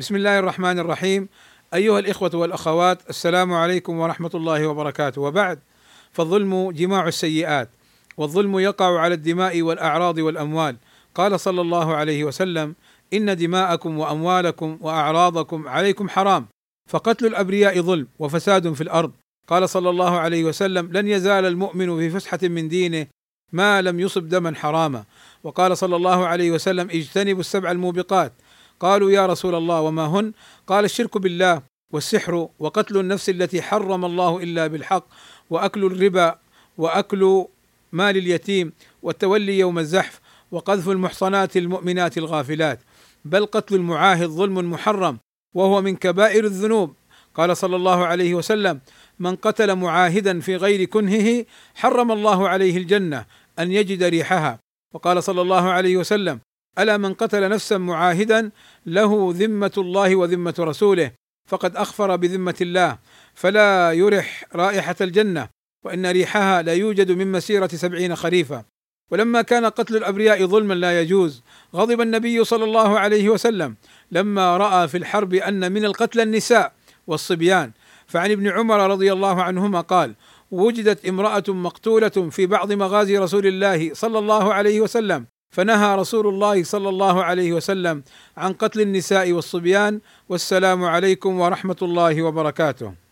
بسم الله الرحمن الرحيم. أيها الإخوة والأخوات السلام عليكم ورحمة الله وبركاته. وبعد فالظلم جماع السيئات والظلم يقع على الدماء والأعراض والأموال. قال صلى الله عليه وسلم إن دماءكم وأموالكم وأعراضكم عليكم حرام فقتل الأبرياء ظلم وفساد في الأرض. قال صلى الله عليه وسلم لن يزال المؤمن في فسحة من دينه ما لم يصب دما حراما. وقال صلى الله عليه وسلم اجتنبوا السبع الموبقات قالوا يا رسول الله وما هن؟ قال الشرك بالله والسحر وقتل النفس التي حرم الله إلا بالحق وأكل الربا وأكل مال اليتيم والتولي يوم الزحف وقذف المحصنات المؤمنات الغافلات. بل قتل المعاهد ظلم محرم وهو من كبائر الذنوب. قال صلى الله عليه وسلم من قتل معاهدا في غير كنهه حرم الله عليه الجنة أن يجد ريحها وقال صلى الله عليه وسلم ألا من قتل نفسا معاهدا له ذمة الله وذمة رسوله فقد أخفر بذمة الله فلا يرح رائحة الجنة وإن ريحها لا يوجد من مسيرة سبعين خريفا. ولما كان قتل الأبرياء ظلما لا يجوز غضب النبي صلى الله عليه وسلم لما رأى في الحرب أن من القتلى النساء والصبيان. فعن ابن عمر رضي الله عنهما قال وجدت امرأة مقتولة في بعض مغازي رسول الله صلى الله عليه وسلم فنهى رسول الله صلى الله عليه وسلم عن قتل النساء والصبيان والسلام عليكم ورحمة الله وبركاته.